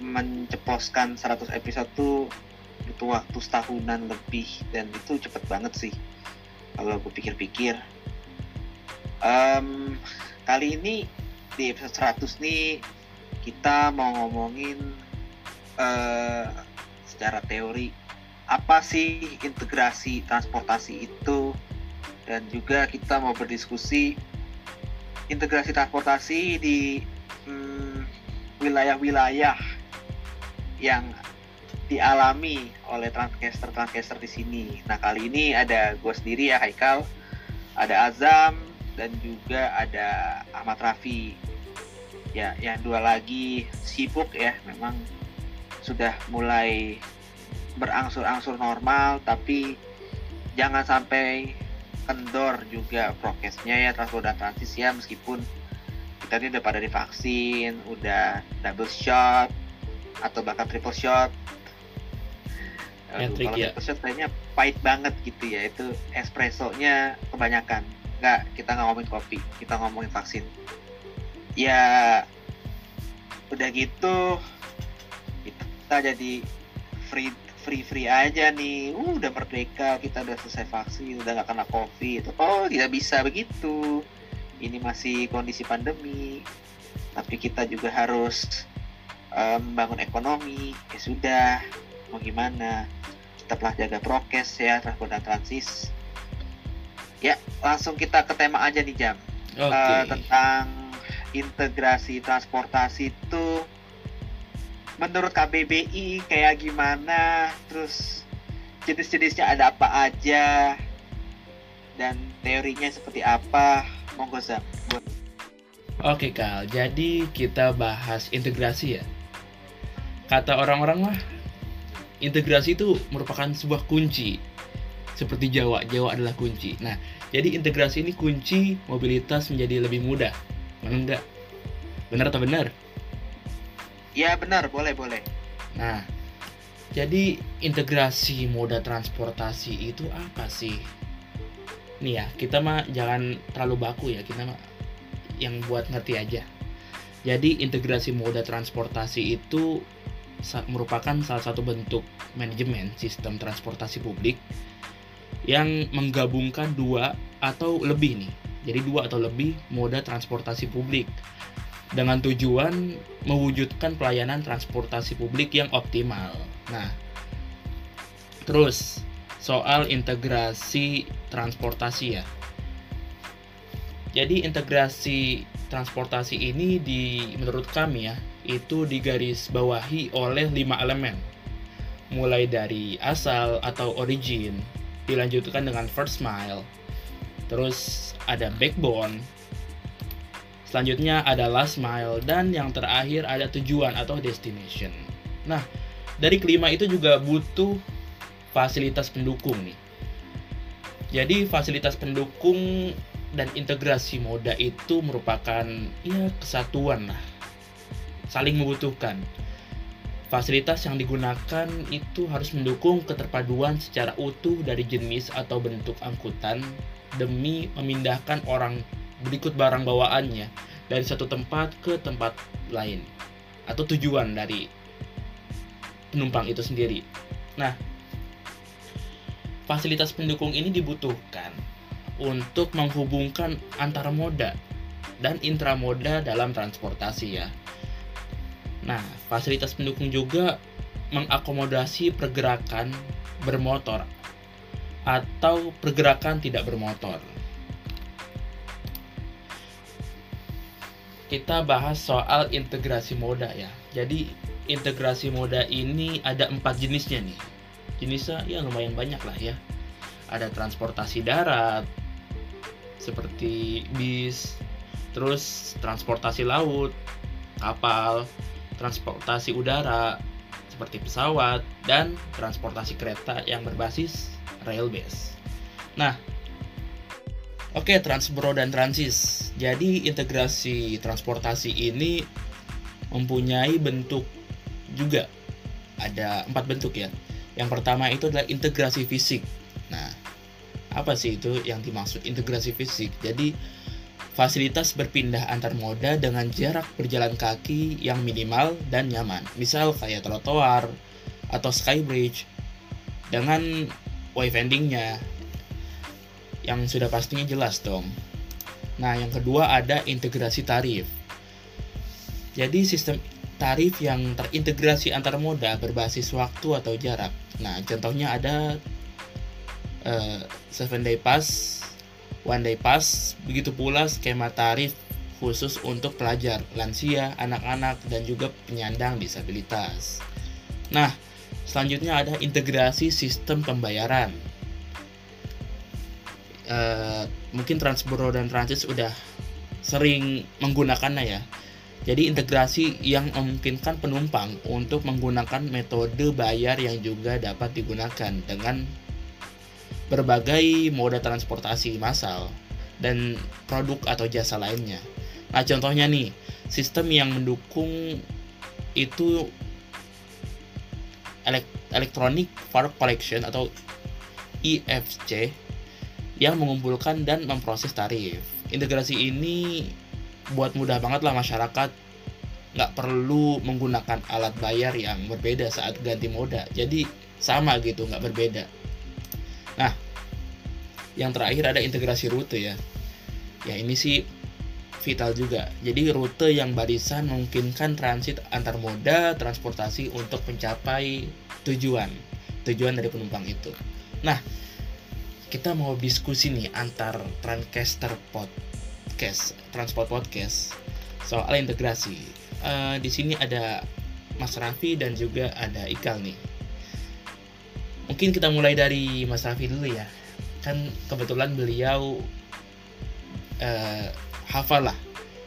menceposkan 100 episode tuh Butuh waktu setahunan lebih Dan itu cepet banget sih Kalau gue pikir-pikir. Um, Kali ini di episode 100 nih kita mau ngomongin uh, secara teori apa sih integrasi transportasi itu? Dan juga kita mau berdiskusi integrasi transportasi di hmm, wilayah-wilayah yang dialami oleh transcaster transcaster di sini. Nah kali ini ada gue sendiri ya Haikal, ada Azam dan juga ada Ahmad Rafi ya yang dua lagi sibuk ya memang sudah mulai berangsur-angsur normal tapi jangan sampai kendor juga prokesnya ya transport dan transis ya meskipun kita ini udah pada divaksin udah double shot atau bahkan triple shot. Aduh, kalau ya. triple shot kayaknya pahit banget gitu ya. Itu espresso-nya kebanyakan. Nggak kita nggak ngomongin kopi kita ngomongin vaksin. Ya udah gitu kita jadi free free free aja nih. Uh, udah merdeka kita udah selesai vaksin udah nggak kena covid. Oh tidak bisa begitu. Ini masih kondisi pandemi. Tapi kita juga harus um, membangun ekonomi ya sudah. Mau gimana? Tetaplah jaga prokes ya transport dan transis. Ya langsung kita ke tema aja nih jam. Okay. uh, tentang integrasi transportasi itu menurut KBBI kayak gimana? Terus jenis-jenisnya ada apa aja? Dan teorinya seperti apa? Monggo Zam Oke Kal, jadi kita bahas integrasi ya. Kata orang-orang mah, integrasi itu merupakan sebuah kunci. Seperti Jawa, Jawa adalah kunci. Nah, jadi integrasi ini kunci mobilitas menjadi lebih mudah Mana enggak? Benar atau benar? Ya benar, boleh boleh. Nah, jadi integrasi moda transportasi itu apa sih? Nih ya, kita mah jangan terlalu baku ya, kita mah yang buat ngerti aja. Jadi integrasi moda transportasi itu merupakan salah satu bentuk manajemen sistem transportasi publik yang menggabungkan dua atau lebih nih jadi dua atau lebih moda transportasi publik dengan tujuan mewujudkan pelayanan transportasi publik yang optimal. Nah, terus soal integrasi transportasi ya. Jadi integrasi transportasi ini di menurut kami ya itu digaris bawahi oleh lima elemen. Mulai dari asal atau origin dilanjutkan dengan first mile. Terus ada backbone. Selanjutnya ada last mile dan yang terakhir ada tujuan atau destination. Nah dari kelima itu juga butuh fasilitas pendukung nih. Jadi fasilitas pendukung dan integrasi moda itu merupakan ya kesatuan lah saling membutuhkan Fasilitas yang digunakan itu harus mendukung keterpaduan secara utuh dari jenis atau bentuk angkutan demi memindahkan orang berikut barang bawaannya dari satu tempat ke tempat lain atau tujuan dari penumpang itu sendiri. Nah, fasilitas pendukung ini dibutuhkan untuk menghubungkan antara moda dan intramoda dalam transportasi ya. Nah, fasilitas pendukung juga mengakomodasi pergerakan bermotor atau pergerakan tidak bermotor. Kita bahas soal integrasi moda ya. Jadi integrasi moda ini ada empat jenisnya nih. Jenisnya ya lumayan banyak lah ya. Ada transportasi darat seperti bis, terus transportasi laut, kapal, transportasi udara seperti pesawat dan transportasi kereta yang berbasis rail base. Nah, oke okay, Transbro dan Transis. Jadi integrasi transportasi ini mempunyai bentuk juga ada empat bentuk ya. Yang pertama itu adalah integrasi fisik. Nah, apa sih itu yang dimaksud integrasi fisik? Jadi fasilitas berpindah antar moda dengan jarak berjalan kaki yang minimal dan nyaman. Misal kayak trotoar atau skybridge dengan wayfindingnya yang sudah pastinya jelas dong. Nah, yang kedua ada integrasi tarif. Jadi sistem tarif yang terintegrasi antar moda berbasis waktu atau jarak. Nah, contohnya ada uh, seven day pass One Day Pass, begitu pula skema tarif khusus untuk pelajar, lansia, anak-anak, dan juga penyandang disabilitas. Nah, selanjutnya ada integrasi sistem pembayaran. E, mungkin Transboro dan Transit sudah sering menggunakannya ya. Jadi integrasi yang memungkinkan penumpang untuk menggunakan metode bayar yang juga dapat digunakan dengan berbagai moda transportasi massal dan produk atau jasa lainnya. Nah, contohnya nih, sistem yang mendukung itu Electronic Fare Collection atau EFC yang mengumpulkan dan memproses tarif. Integrasi ini buat mudah banget lah masyarakat nggak perlu menggunakan alat bayar yang berbeda saat ganti moda. Jadi sama gitu, nggak berbeda. Nah, yang terakhir ada integrasi rute ya. Ya ini sih vital juga. Jadi rute yang barisan memungkinkan transit antar moda transportasi untuk mencapai tujuan. Tujuan dari penumpang itu. Nah, kita mau diskusi nih antar Transcaster Podcast, Transport Podcast soal integrasi. Uh, di sini ada Mas Raffi dan juga ada Ikal nih mungkin kita mulai dari Mas Raffi dulu ya. Kan kebetulan beliau uh, hafal lah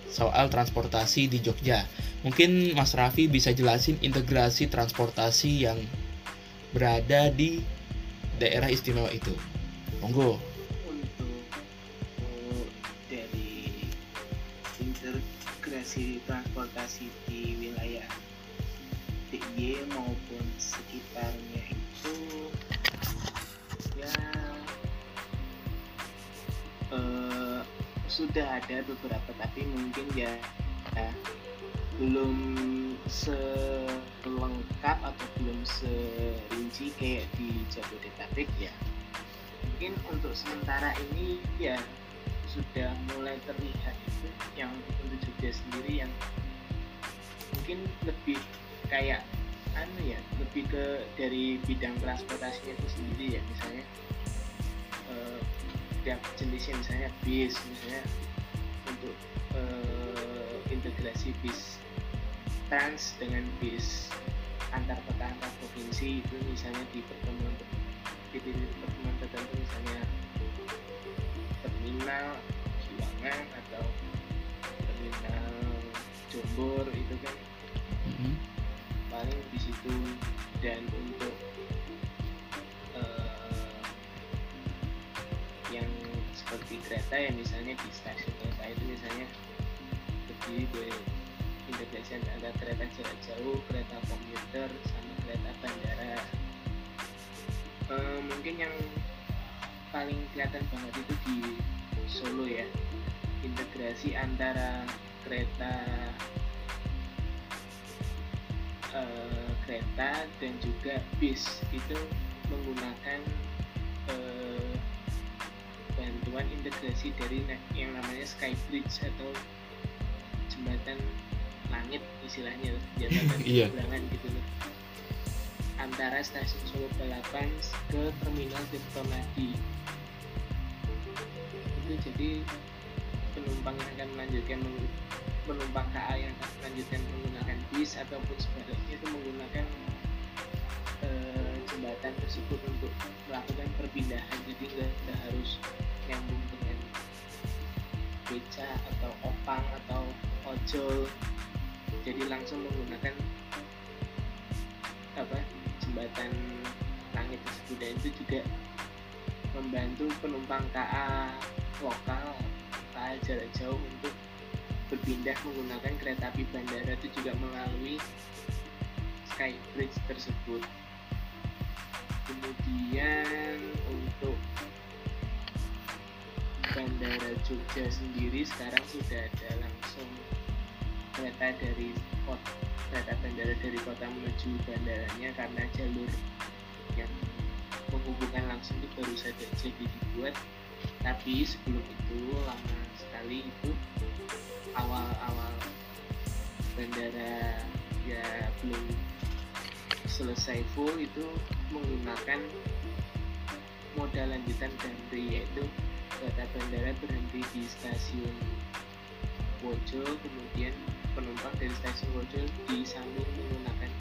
soal transportasi di Jogja. Mungkin Mas Raffi bisa jelasin integrasi transportasi yang berada di daerah istimewa itu. Monggo. Untuk dari integrasi transportasi di wilayah DIY maupun sekitarnya sudah ada beberapa tapi mungkin ya, ya belum selengkap atau belum serinci kayak di Jabodetabek ya. Mungkin untuk sementara ini ya sudah mulai terlihat itu yang untuk Jogja sendiri yang mungkin lebih kayak anu ya lebih ke dari bidang transportasinya itu sendiri ya misalnya uh, tiap jenisnya misalnya bis misalnya untuk uh, integrasi bis trans dengan bis antar kota antar provinsi itu misalnya di pertemuan di pertemuan tertentu misalnya terminal Kiwangan atau terminal Jombor itu kan mm -hmm paling di situ. Dan untuk seperti kereta ya misalnya di stasiun kereta itu misalnya terdiri integrasi antara kereta jarak jauh, kereta komuter, sama kereta bandara. Uh, mungkin yang paling kelihatan banget itu di Solo ya, integrasi antara kereta uh, kereta dan juga bis itu menggunakan bantuan integrasi dari yang namanya Skybridge atau jembatan langit istilahnya jembatan iya. gitu loh antara stasiun Solo Balapan ke terminal Tirtonadi itu jadi penumpang yang akan melanjutkan penumpang KA yang akan melanjutkan menggunakan bis ataupun sebaliknya itu menggunakan e, jembatan tersebut untuk melakukan perpindahan jadi nggak harus nyambung dengan beca atau opang atau ojol jadi langsung menggunakan apa jembatan langit tersebut. Dan itu juga membantu penumpang KA lokal KA jarak jauh untuk berpindah menggunakan kereta api bandara. Itu juga melalui Skybridge tersebut. Kemudian untuk Bandara Jogja sendiri sekarang sudah ada langsung kereta dari kota kereta bandara dari kota menuju bandaranya karena jalur yang menghubungkan langsung itu baru saja jadi dibuat. Tapi sebelum itu lama sekali itu awal-awal bandara ya belum selesai full itu menggunakan moda lanjutan Damri yaitu kereta bandara berhenti di stasiun Wojo kemudian penumpang dari stasiun Wojo disambung menggunakan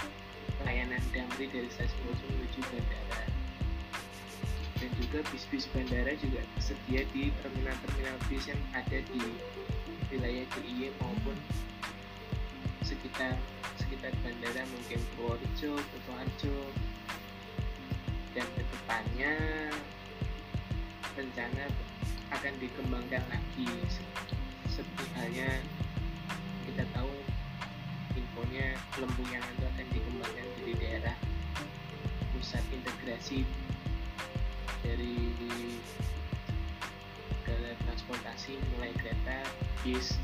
layanan Damri dari stasiun Wojo menuju bandara. Dan juga bis-bis bandara juga tersedia di terminal-terminal bis yang ada di wilayah DIY maupun sekitar sekitar bandara mungkin Purworejo, Kutoarjo dan ke depannya rencana akan dikembangkan lagi seperti halnya kita tahu infonya Lempungan itu akan dikembangkan di daerah pusat integrasi dari segala transportasi mulai kereta, bis,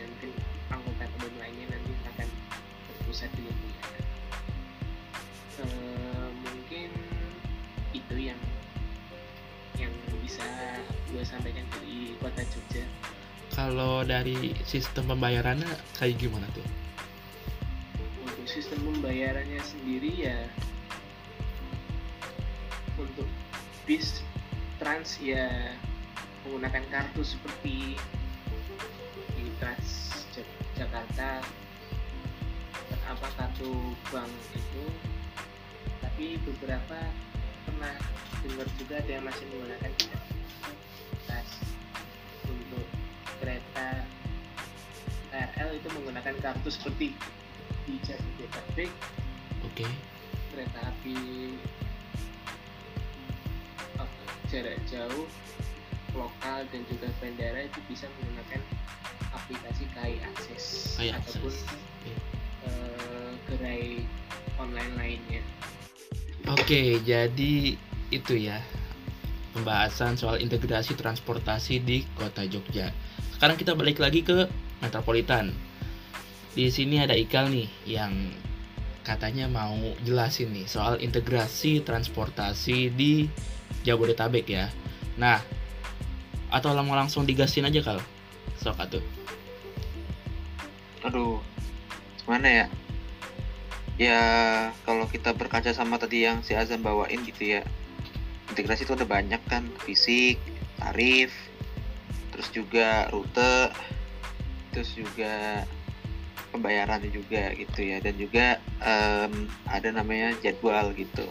dan mungkin angkutan umum lainnya nanti akan berpusat di Lempungan. E, gue sampaikan dari kota Jogja. Kalau dari sistem pembayarannya kayak gimana tuh? Untuk sistem pembayarannya sendiri ya untuk bis trans ya menggunakan kartu seperti di Trans Jak- Jakarta apa kartu bank itu tapi beberapa pernah dengar juga ada yang masih menggunakan itu menggunakan kartu seperti di Jabodetabek Oke. kereta api jarak jauh lokal dan juga bandara itu bisa menggunakan aplikasi KAI Akses KAI ataupun Akses, oke. eh, gerai online lainnya. Oke, jadi itu ya pembahasan soal integrasi transportasi di Kota Jogja. Sekarang kita balik lagi ke Metropolitan. Di sini ada Ikal nih yang katanya mau jelasin nih soal integrasi transportasi di Jabodetabek ya. Nah, atau mau langsung digasin aja kal? Sok atuh. aduh mana ya ya kalau kita berkaca sama tadi yang si Azam bawain gitu ya integrasi itu ada banyak kan fisik tarif terus juga rute terus juga pembayarannya juga gitu ya. Dan juga em, ada namanya jadwal gitu.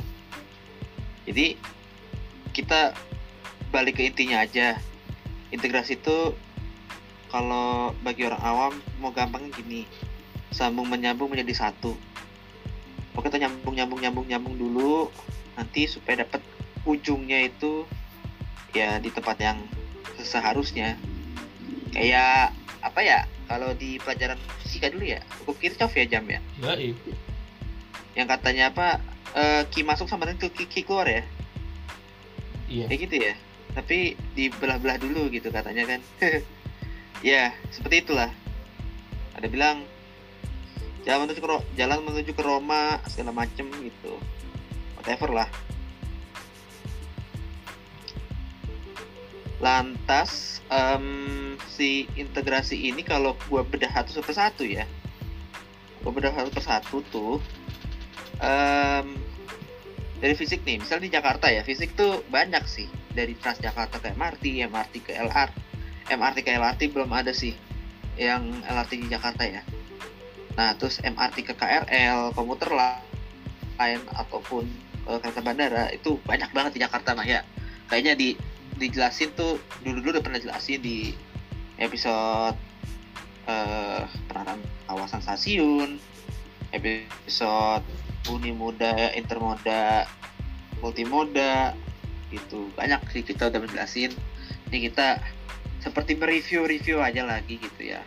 Jadi kita balik ke intinya aja. Integrasi itu kalau bagi orang awam mau gampang gini. Sambung menyambung menjadi satu. Oke kita nyambung nyambung nyambung nyambung dulu. Nanti supaya dapat ujungnya itu ya di tempat yang seharusnya. Kayak apa ya kalau di pelajaran fisika dulu ya hukum Kirchhoff ya jam ya? Ya, itu. yang katanya apa eh, ki masuk sama dengan ki, ki keluar ya? Iya. kayak gitu ya? Tapi dibelah-belah dulu gitu katanya kan. Ya seperti itulah. Ada bilang jalan menuju ke jalan menuju ke Roma segala macem gitu. Whatever lah lantas em, si integrasi ini kalau gua bedah satu per satu ya. Gua bedah satu per satu tuh em, dari fisik nih. Misal di Jakarta ya fisik tuh banyak sih. Dari Transjakarta ke MRT MRT ke LR MRT ke LRT belum ada sih yang LRT di Jakarta ya. Nah terus MRT ke KRL komuter la- lain ataupun eh, kereta bandara itu banyak banget di Jakarta nah ya. Kayaknya di dijelasin tuh dulu dulu udah pernah jelasin di episode uh, penataan kawasan stasiun episode uni muda intermoda multimoda itu banyak sih kita udah menjelasin. Ini kita seperti mereview-review aja lagi gitu ya.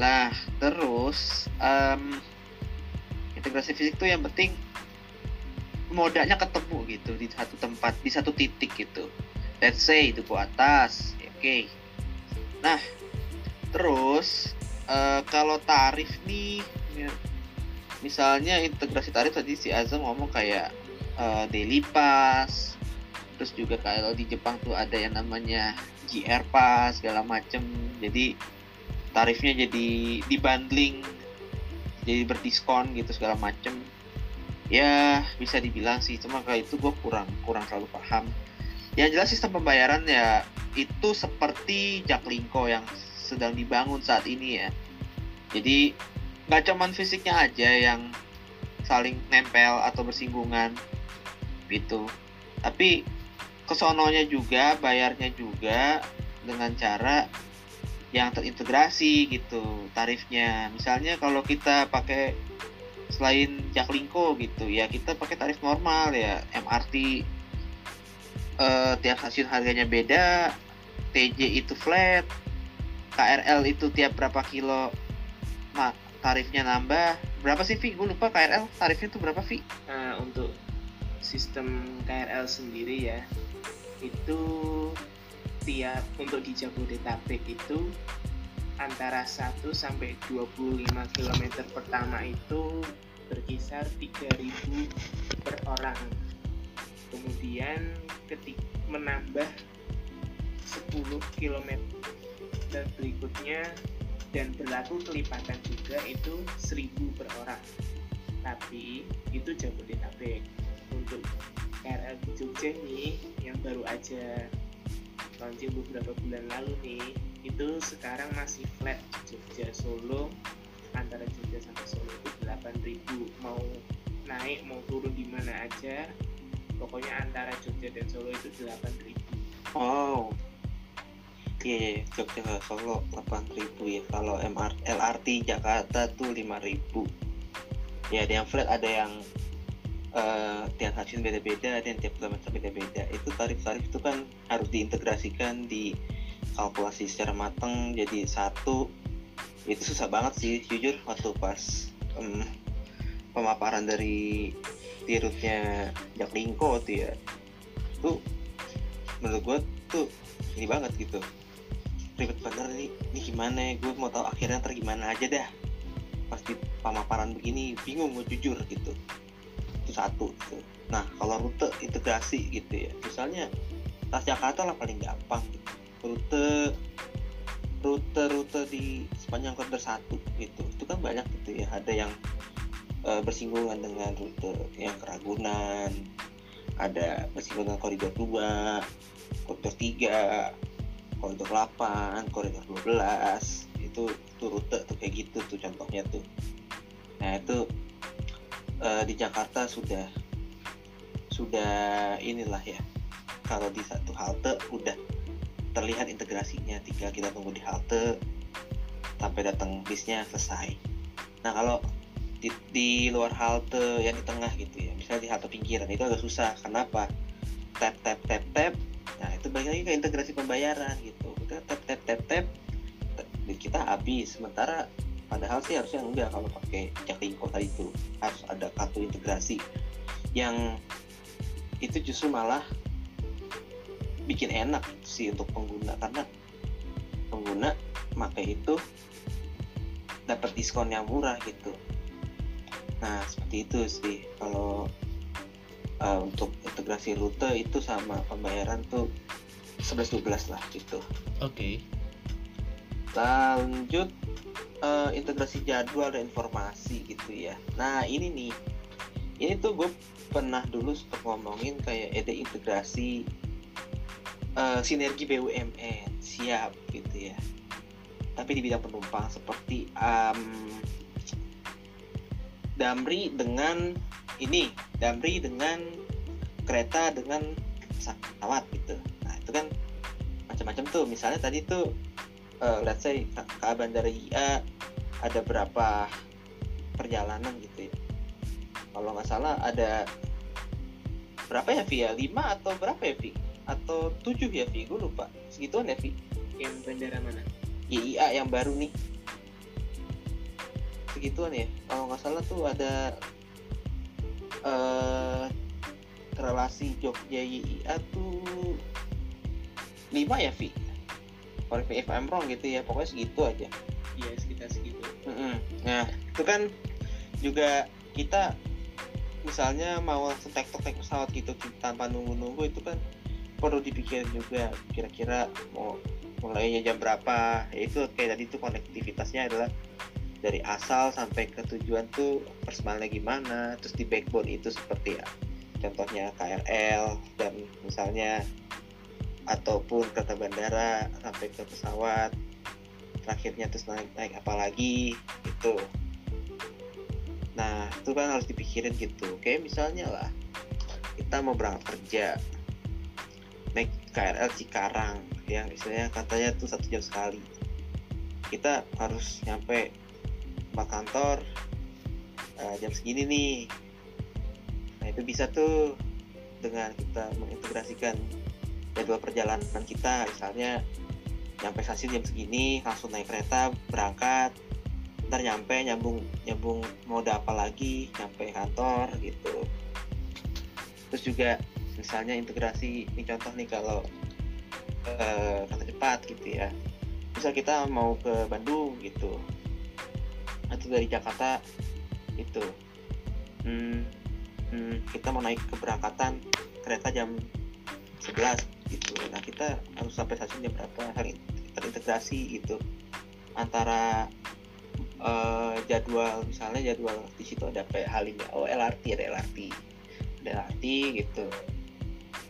Lah terus um, integrasi fisik tuh yang penting modanya ketemu gitu di satu tempat di satu titik gitu. Let's say itu ke atas oke. Okay. nah terus uh, kalau tarif nih misalnya integrasi tarif tadi si Azam ngomong kayak uh, daily pass terus juga kalau di Jepang tuh ada yang namanya GR pass segala macem. Jadi tarifnya jadi dibundling jadi berdiskon gitu segala macem ya bisa dibilang sih. Cuma kayak itu gue kurang kurang terlalu paham. Yang jelas sistem pembayaran ya itu seperti Jaklingko yang sedang dibangun saat ini ya. Jadi nggak cuman fisiknya aja yang saling nempel atau bersinggungan gitu. Tapi kesononya juga bayarnya juga dengan cara yang terintegrasi gitu tarifnya. Misalnya kalau kita pakai selain Jaklingko gitu ya kita pakai tarif normal ya MRT eh, tiap stasiun harganya beda TJ itu flat KRL itu tiap berapa kilo nah, tarifnya nambah berapa sih Vi? Gue lupa KRL tarifnya tuh berapa Vi? Nah, untuk sistem KRL sendiri ya itu tiap untuk di Jabodetabek itu antara 1 sampai 25 km pertama itu berkisar 3000 per orang. Kemudian ketik menambah 10 km dan berikutnya dan berlaku kelipatan juga itu 1000 per orang. Tapi itu Jabodetabek. Untuk KRL di Jogja nih yang baru aja launching beberapa bulan lalu nih itu sekarang masih flat Jogja Solo. Antara Jogja sampai Solo itu 8000 mau naik mau turun di mana aja pokoknya antara Jogja dan Solo itu 8000 oh Oke, okay, Jogja Solo 8000 ya. Kalau MRT LRT Jakarta tuh 5000. Ya, ada yang flat, ada yang uh, tiap stasiun beda-beda dan tiap kilometer beda-beda. Itu tarif-tarif itu kan harus diintegrasikan di kalkulasi secara matang jadi satu itu susah banget sih jujur waktu pas um, pemaparan dari tirutnya Jaklingko tuh ya tuh menurut gue tuh ini banget gitu ribet bener nih ini gimana ya gue mau tahu akhirnya ntar gimana aja dah pasti pemaparan begini bingung gue jujur gitu itu satu gitu. nah kalau rute integrasi gitu ya misalnya Jakarta lah paling gampang gitu. Rute rute rute di sepanjang koridor satu gitu. Itu kan banyak gitu ya. Ada yang e, bersinggungan dengan rute yang keragunan ada bersinggungan koridor 2 koridor 3 koridor 8 koridor 12 itu itu rute tuh kayak gitu tuh contohnya tuh. Nah itu uh, di Jakarta sudah sudah inilah ya. Kalau di satu halte udah terlihat integrasinya. Tinggal kita tunggu di halte sampai datang bisnya selesai. Nah kalau di, di luar halte yang di tengah gitu ya misalnya di halte pinggiran itu agak susah. Kenapa? Tap tap tap tap. Nah itu balik lagi ke integrasi pembayaran gitu. Kita tap tap tap tap. Kita habis. Sementara padahal sih harusnya enggak kalau pakai Jaklingko tadi itu harus ada kartu integrasi. Yang itu justru malah bikin enak sih untuk pengguna karena pengguna pakai itu dapat diskon yang murah gitu. Nah seperti itu sih. Kalau uh, untuk integrasi rute itu sama pembayaran tuh 11-12 lah gitu. Oke. Okay. lanjut uh, integrasi jadwal dan informasi gitu ya. Nah ini nih. Ini tuh gue pernah dulu sempat ngomongin kayak ada integrasi uh, sinergi BUMN siap gitu ya. Tapi di bidang penumpang seperti um, Damri dengan ini Damri dengan kereta dengan pesawat gitu. Nah itu kan macam-macam tuh. Misalnya tadi tuh uh, let's say KA Bandara IA ada berapa perjalanan gitu ya. Kalau nggak salah ada berapa ya Vi ya 5 atau berapa ya Vi atau 7 ya Vi gue lupa. Segituan ya Vi yang bandara mana? YIA yang baru nih. Segituan ya. Kalau nggak salah tuh ada uh, relasi Jogja YIA tuh 5 ya Vi correct me if I'm wrong gitu ya. Pokoknya segitu aja. Iya sekitar segitu. Mm-mm. nah itu kan juga kita misalnya mau tek tek pesawat gitu tanpa nunggu-nunggu itu kan perlu dipikirin juga kira-kira mau mulainya jam berapa. Ya itu kayak tadi tuh konektivitasnya adalah dari asal sampai ke tujuan tuh first gimana terus di backbone itu seperti ya. Contohnya KRL dan misalnya ataupun kereta bandara sampai ke pesawat terakhirnya terus naik naik apa lagi itu nah itu kan harus dipikirin gitu. Kayak misalnya lah kita mau berangkat kerja KRL Cikarang yang istilahnya katanya tuh satu jam sekali. Kita harus nyampe tempat kantor uh, jam segini nih. Nah itu bisa tuh dengan kita mengintegrasikan jadwal perjalanan kita. Misalnya nyampe stasiun jam segini langsung naik kereta berangkat. Ntar nyampe nyambung nyambung mode apa lagi nyampe kantor gitu. Terus juga misalnya integrasi ini contoh nih kalau uh, kereta cepat gitu ya. Misal kita mau ke Bandung gitu atau dari Jakarta itu hmm, hmm, kita mau naik keberangkatan kereta jam 11 gitu. Nah kita harus sampai stasiun jam berapa hal terintegrasi gitu. Antara uh, jadwal misalnya jadwal di situ ada kayak halimnya oh LRT ada LRT ada LRT gitu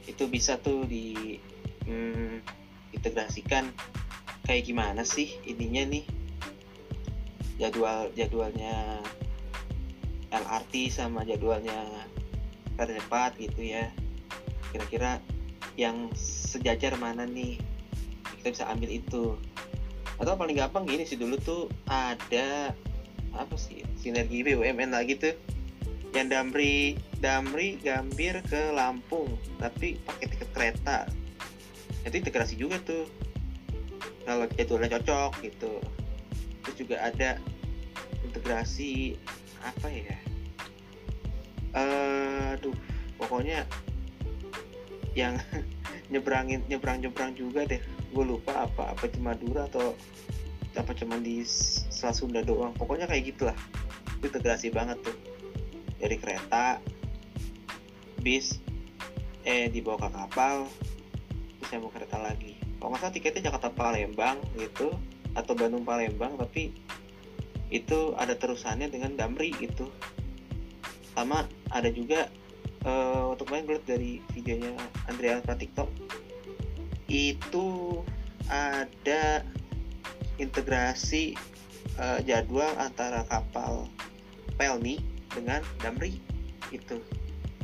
itu bisa tuh di hmm, integrasikan kayak gimana sih ininya nih? Jadwal jadwalnya LRT sama jadwalnya kereta cepat gitu ya. Kira-kira yang sejajar mana nih? Kita bisa ambil itu. Atau paling gampang gini sih dulu tuh ada apa sih sinergi BUMN lagi tuh yang Damri Damri Gambir ke Lampung tapi pakai tiket kereta. Itu integrasi juga tuh. Kalau jadwalnya cocok gitu. Terus juga ada integrasi apa ya? Uh, aduh pokoknya yang nyebrangin nyebrang nyebrang juga deh. Gue lupa apa apa di Madura atau apa cuma di Selat Sunda doang. Pokoknya kayak gitulah. Itu integrasi banget tuh dari kereta bis eh dibawa ke kapal terus saya mau kereta lagi. Kalau nggak salah tiketnya Jakarta Palembang gitu atau Bandung Palembang tapi itu ada terusannya dengan Damri gitu. Sama ada juga uh, untuk main gue dari videonya Andrea Pratikto itu ada integrasi uh, jadwal antara kapal Pelni dengan Damri itu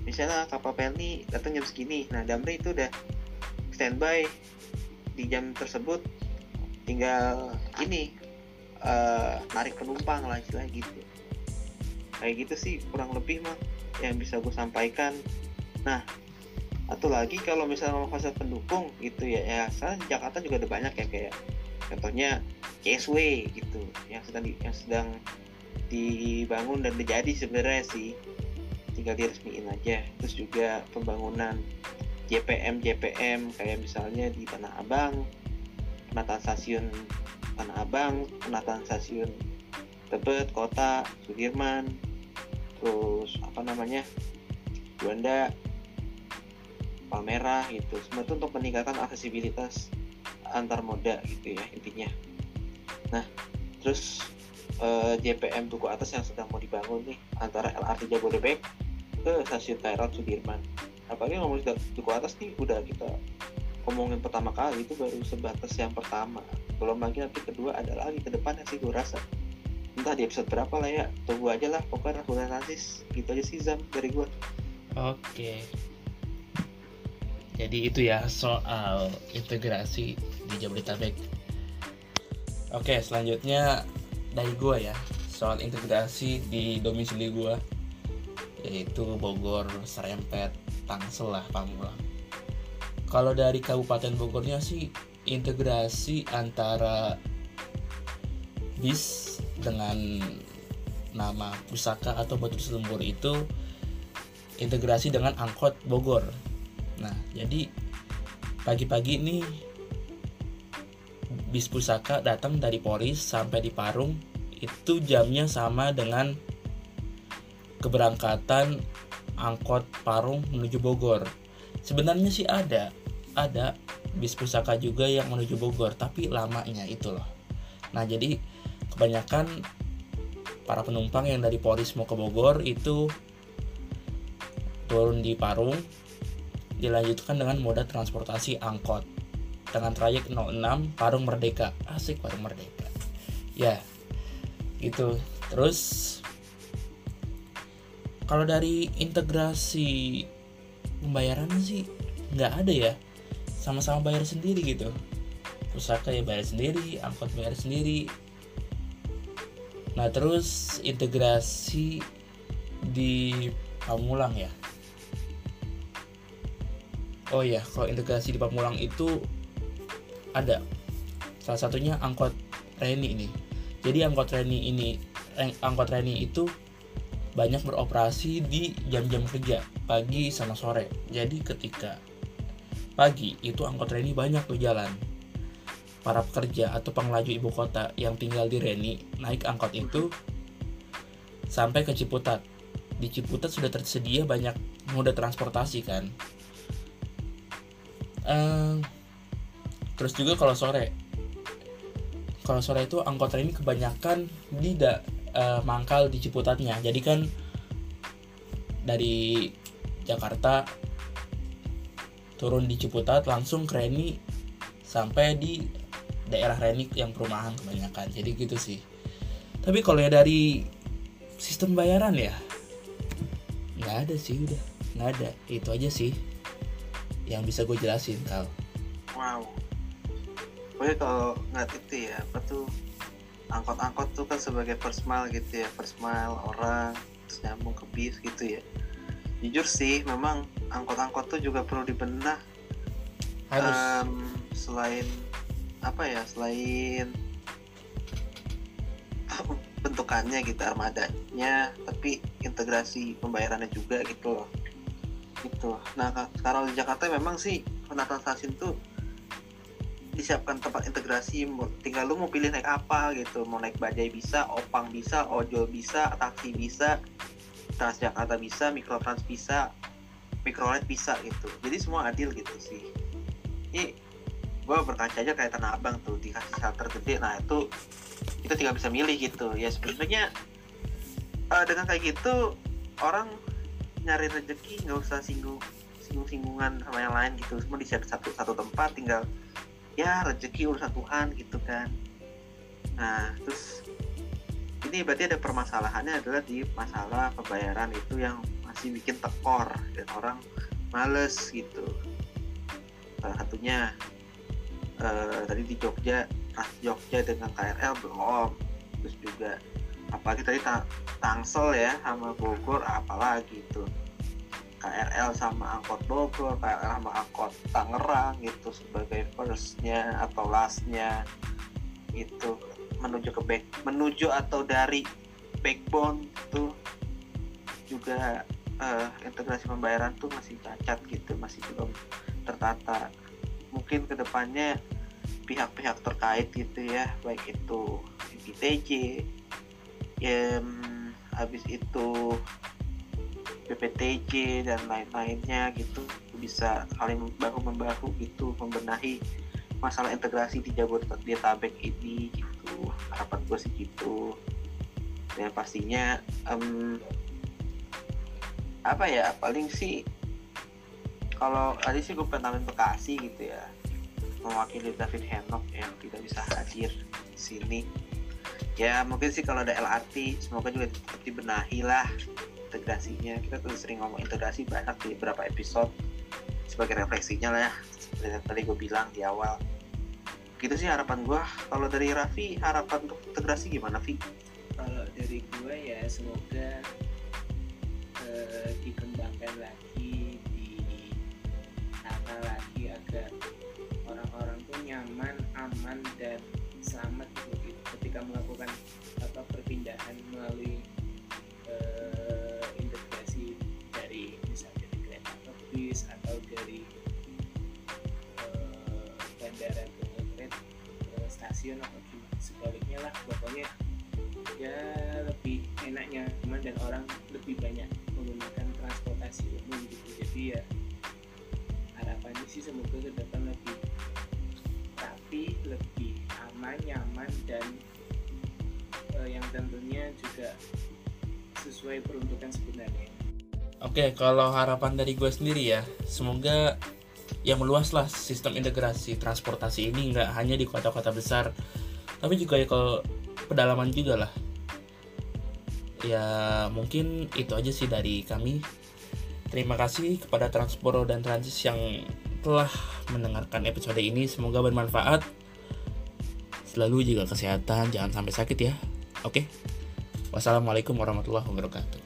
misalnya kapal Pelni datang jam segini nah Damri itu udah standby di jam tersebut tinggal ini uh, narik penumpang lah istilah gitu. Kayak gitu sih kurang lebih mah yang bisa gue sampaikan. Nah atau lagi kalau misalnya mau fasilitas pendukung gitu ya ya di Jakarta juga ada banyak ya kayak contohnya CSW gitu yang sedang yang sedang dibangun dan menjadi sebenarnya sih. Tinggal diresmiin aja. Terus juga pembangunan JPM JPM kayak misalnya di Tanah Abang penataan stasiun Tanah Abang penataan stasiun Tebet Kota Sudirman terus apa namanya Juanda Palmerah gitu. Semua itu untuk meningkatkan aksesibilitas antar moda gitu ya intinya. Nah terus eh, JPM Duku Atas yang sedang mau dibangun nih antara LRT Jabodebek ke stasiun KRL Sudirman. Apalagi ngomong Duku Atas nih udah kita ngomongin pertama kali itu baru sebatas yang pertama. Belum lagi nanti kedua ada lagi ke depannya sih gue rasa. Entah di episode berapa lah ya tunggu aja lah pokoknya aku nanti gitu aja sih Zam dari gue oke. Jadi itu ya soal integrasi di Jabodetabek. Oke, selanjutnya dari gua ya soal integrasi di domisili gua yaitu Bogor, Serempet, Tangsel lah, Pamulang. Kalau dari Kabupaten Bogornya sih integrasi antara bis dengan nama pusaka atau batu selembur itu integrasi dengan angkot Bogor. Nah, jadi pagi-pagi ini bis pusaka datang dari Polis sampai di Parung itu jamnya sama dengan keberangkatan angkot Parung menuju Bogor. Sebenarnya sih ada, ada bis pusaka juga yang menuju Bogor, tapi lamanya itu loh. Nah, jadi kebanyakan para penumpang yang dari Polis mau ke Bogor itu turun di Parung dilanjutkan dengan moda transportasi angkot dengan trayek 06 Parung Merdeka. Asik Parung Merdeka. Ya gitu. Terus kalau dari integrasi pembayaran sih nggak ada ya. Sama-sama bayar sendiri gitu. Pusaka ya bayar sendiri angkot bayar sendiri. Nah terus integrasi di Pamulang ya. Oh ya kalau integrasi di Pamulang itu ada. Salah satunya angkot Reni ini. Jadi angkot Reni ini angkot Reni itu banyak beroperasi di jam-jam kerja pagi sama sore. Jadi ketika pagi itu angkot Reni banyak tuh jalan para pekerja atau pengelaju ibu kota yang tinggal di Reni naik angkot itu sampai ke Ciputat. Di Ciputat sudah tersedia banyak moda transportasi kan. Uh, terus juga kalau sore. Kalau sore itu angkot ini kebanyakan tidak uh, mangkal di Ciputatnya. Jadi kan dari Jakarta turun di Ciputat langsung ke Reni sampai di daerah Reni yang perumahan kebanyakan. Jadi gitu sih. Tapi kalau ya dari sistem bayaran ya nggak ada sih udah nggak ada. Itu aja sih yang bisa gue jelasin kal. Wow pokoknya kalau nggak itu ya apa tuh angkot-angkot tuh kan sebagai first mile gitu ya first mile orang terus nyambung ke bis gitu ya. Jujur sih memang angkot-angkot tuh juga perlu dibenah. Harus. Um, selain apa ya selain bentukannya gitu armadanya tapi integrasi pembayarannya juga gitu loh. Gitu nah kalau di Jakarta memang sih penataan stasiun tuh disiapkan tempat integrasi tinggal lu mau pilih naik apa gitu. Mau naik bajai bisa opang bisa ojol bisa taksi bisa transjakarta bisa mikrotrans bisa mikrolet bisa gitu. Jadi semua adil gitu sih. Ini gue berkaca aja kayak tanah abang tuh dikasih shelter gede nah itu itu tinggal bisa milih gitu. Ya sebenarnya uh, dengan kayak gitu orang nyari rezeki nggak usah singgung singgung singgungan sama yang lain gitu. Semua di satu satu tempat tinggal ya rezeki urusan Tuhan gitu kan. Nah terus ini berarti ada permasalahannya adalah di masalah pembayaran itu yang masih bikin tekor dan orang males gitu. Salah satunya uh, tadi di Jogja Trans Jogja dengan KRL belum. Terus juga apalagi tadi Tangsel ya sama Bogor apalagi itu KRL sama angkot Bogor, KRL sama angkot Tangerang gitu sebagai firstnya atau lastnya itu menuju ke back menuju atau dari backbone tuh juga uh, integrasi pembayaran tuh masih cacat gitu masih belum tertata. Mungkin ke depannya pihak-pihak terkait gitu ya baik itu ITJ ya, habis itu BPTJ dan lain-lainnya gitu. Bisa saling bahu membahu gitu membenahi masalah integrasi di Jabodetabek ini gitu. Harapan gue sih gitu. Dan pastinya um, apa ya paling sih kalau tadi sih gue pengen Bekasi gitu ya mewakili David Henok yang tidak bisa hadir di sini ya mungkin sih kalau ada LRT semoga juga tetap dibenahi lah integrasinya. Kita tuh sering ngomong integrasi banyak di beberapa episode sebagai refleksinya lah ya. Seperti yang tadi gue bilang di awal. Gitu sih harapan gua. Kalau dari Raffi harapan untuk integrasi gimana Vi kalau dari gue ya semoga eh, dikembangkan lagi ditata lagi agar orang-orang tuh nyaman aman dan selamat ketika melakukan apa perpindahan melalui eh, integrasi dari misalnya dari kereta ke bis atau dari eh, bandara ke kereta ke stasiun atau gimana sebaliknya lah. Pokoknya ya lebih enak nyaman dan orang lebih banyak menggunakan transportasi umum gitu. Jadi ya harapannya sih semoga ke depan lebih rapi lebih aman nyaman dan yang tentunya juga sesuai peruntukan sebenarnya Oke, kalau harapan dari gue sendiri ya, semoga yang meluaslah sistem integrasi transportasi ini nggak hanya di kota-kota besar, tapi juga ya kalau pedalaman juga lah. Ya mungkin itu aja sih dari kami. Terima kasih kepada Transporo dan Transis yang telah mendengarkan episode ini. Semoga bermanfaat. Selalu jaga kesehatan, jangan sampai sakit ya. Oke. Wassalamualaikum warahmatullahi wabarakatuh.